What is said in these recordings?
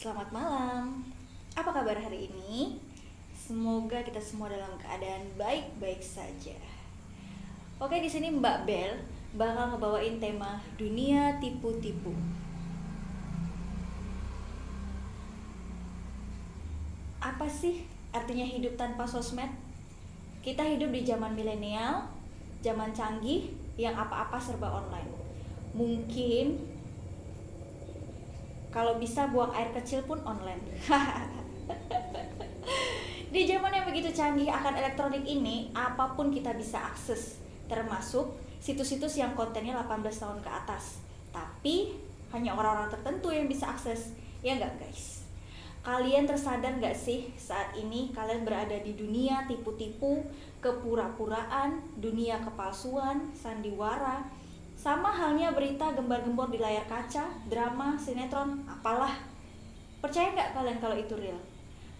Selamat malam. Apa kabar hari ini? Semoga kita semua dalam keadaan baik-baik saja. Oke, di sini Mbak Bel bakal ngebawain tema dunia tipu-tipu. Apa sih artinya hidup tanpa sosmed? Kita hidup di zaman milenial, zaman canggih yang apa-apa serba online. Mungkin kalau bisa buang air kecil pun online. Di zaman yang begitu canggih akan elektronik ini, apa pun kita bisa akses, termasuk situs-situs yang kontennya 18 tahun ke atas. Tapi hanya orang-orang tertentu yang bisa akses, ya nggak guys? Kalian tersadar nggak sih saat ini kalian berada di dunia tipu-tipu, kepura-puraan, dunia kepalsuan, sandiwara, sama halnya berita gembar-gembor di layar kaca, drama, sinetron, apalah. Percaya nggak kalian kalau itu real?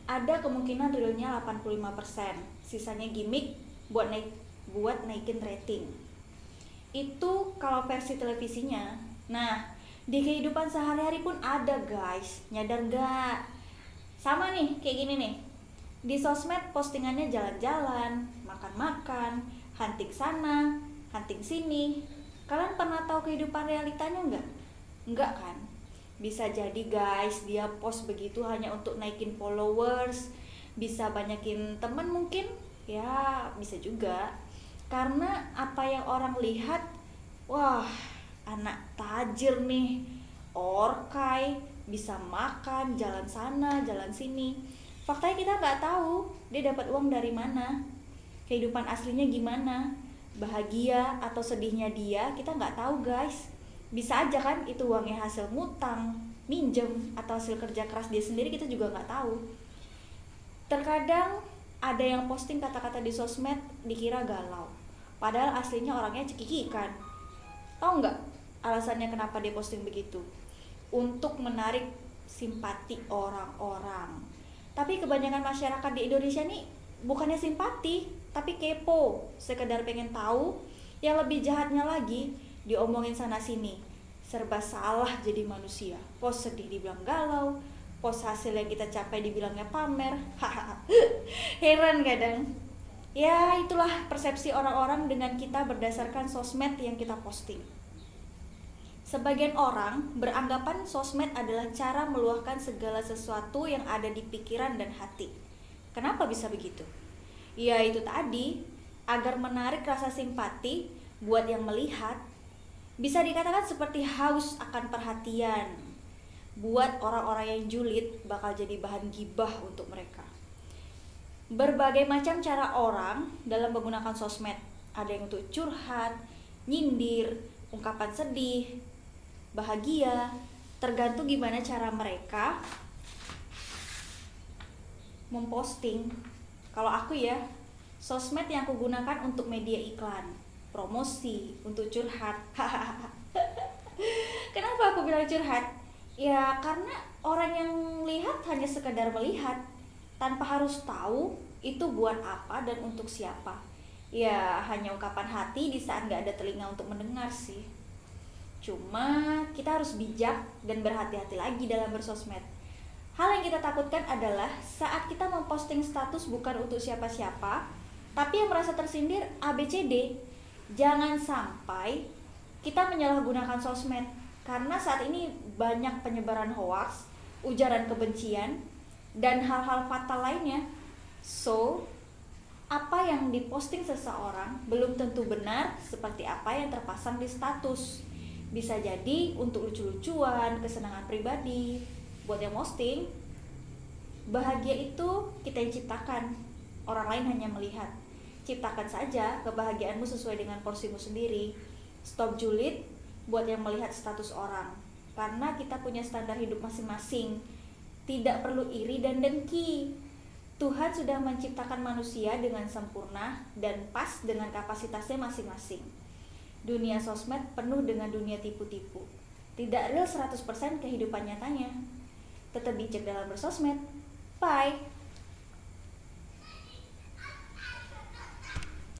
Ada kemungkinan realnya 85%, sisanya gimmick buat naik buat naikin rating. Itu kalau versi televisinya. Nah, di kehidupan sehari-hari pun ada guys, nyadar nggak? Sama nih, kayak gini nih. Di sosmed postingannya jalan-jalan, makan-makan, hunting sana, hunting sini, Kalian pernah tahu kehidupan realitanya nggak? Nggak kan? Bisa jadi guys, dia post begitu hanya untuk naikin followers, bisa banyakin temen mungkin, ya bisa juga. Karena apa yang orang lihat, wah anak tajir nih, orkai, bisa makan, jalan sana, jalan sini. Faktanya kita nggak tahu dia dapat uang dari mana, kehidupan aslinya gimana bahagia atau sedihnya dia kita nggak tahu guys. Bisa aja kan itu uangnya hasil ngutang minjem atau hasil kerja keras dia sendiri kita juga nggak tahu. Terkadang ada yang posting kata-kata di sosmed dikira galau. Padahal aslinya orangnya cekikikan. Tahu nggak alasannya kenapa dia posting begitu? Untuk menarik simpati orang-orang. Tapi kebanyakan masyarakat di Indonesia nih bukannya simpati tapi kepo sekedar pengen tahu yang lebih jahatnya lagi diomongin sana sini. Serba salah jadi manusia. Pos sedih dibilang galau pos hasil yang kita capai dibilangnya pamer. Heran kadang. Ya itulah persepsi orang-orang dengan kita berdasarkan sosmed yang kita posting. Sebagian orang beranggapan sosmed adalah cara meluahkan segala sesuatu yang ada di pikiran dan hati. Kenapa bisa begitu? Ya itu tadi. Agar menarik rasa simpati buat yang melihat bisa dikatakan seperti haus akan perhatian buat orang-orang yang julid bakal jadi bahan gibah untuk mereka. Berbagai macam cara orang dalam menggunakan sosmed. Ada yang untuk curhat nyindir ungkapan sedih bahagia tergantung gimana cara mereka memposting kalau aku ya sosmed yang aku gunakan untuk media iklan promosi untuk curhat. Kenapa aku bilang curhat? Ya karena orang yang lihat hanya sekedar melihat. Tanpa harus tahu itu buat apa dan untuk siapa. Ya hanya ungkapan hati di saat nggak ada telinga untuk mendengar sih. Cuma kita harus bijak dan berhati-hati lagi dalam bersosmed Hal yang kita takutkan adalah saat kita memposting status bukan untuk siapa-siapa, tapi yang merasa tersindir ABCD. Jangan sampai kita menyalahgunakan sosmed karena saat ini banyak penyebaran hoax, ujaran kebencian, dan hal-hal fatal lainnya. So, apa yang diposting seseorang belum tentu benar seperti apa yang terpasang di status. Bisa jadi untuk lucu-lucuan, kesenangan pribadi, buat yang posting bahagia itu kita yang ciptakan orang lain hanya melihat ciptakan saja kebahagiaanmu sesuai dengan porsimu sendiri stop julid buat yang melihat status orang karena kita punya standar hidup masing-masing Tidak perlu iri dan dengki. Tuhan sudah menciptakan manusia dengan sempurna dan pas dengan kapasitasnya masing-masing. Dunia sosmed penuh dengan dunia tipu-tipu. Tidak real 100% kehidupan nyatanya. Tetap bijak dalam bersosmed. Bye.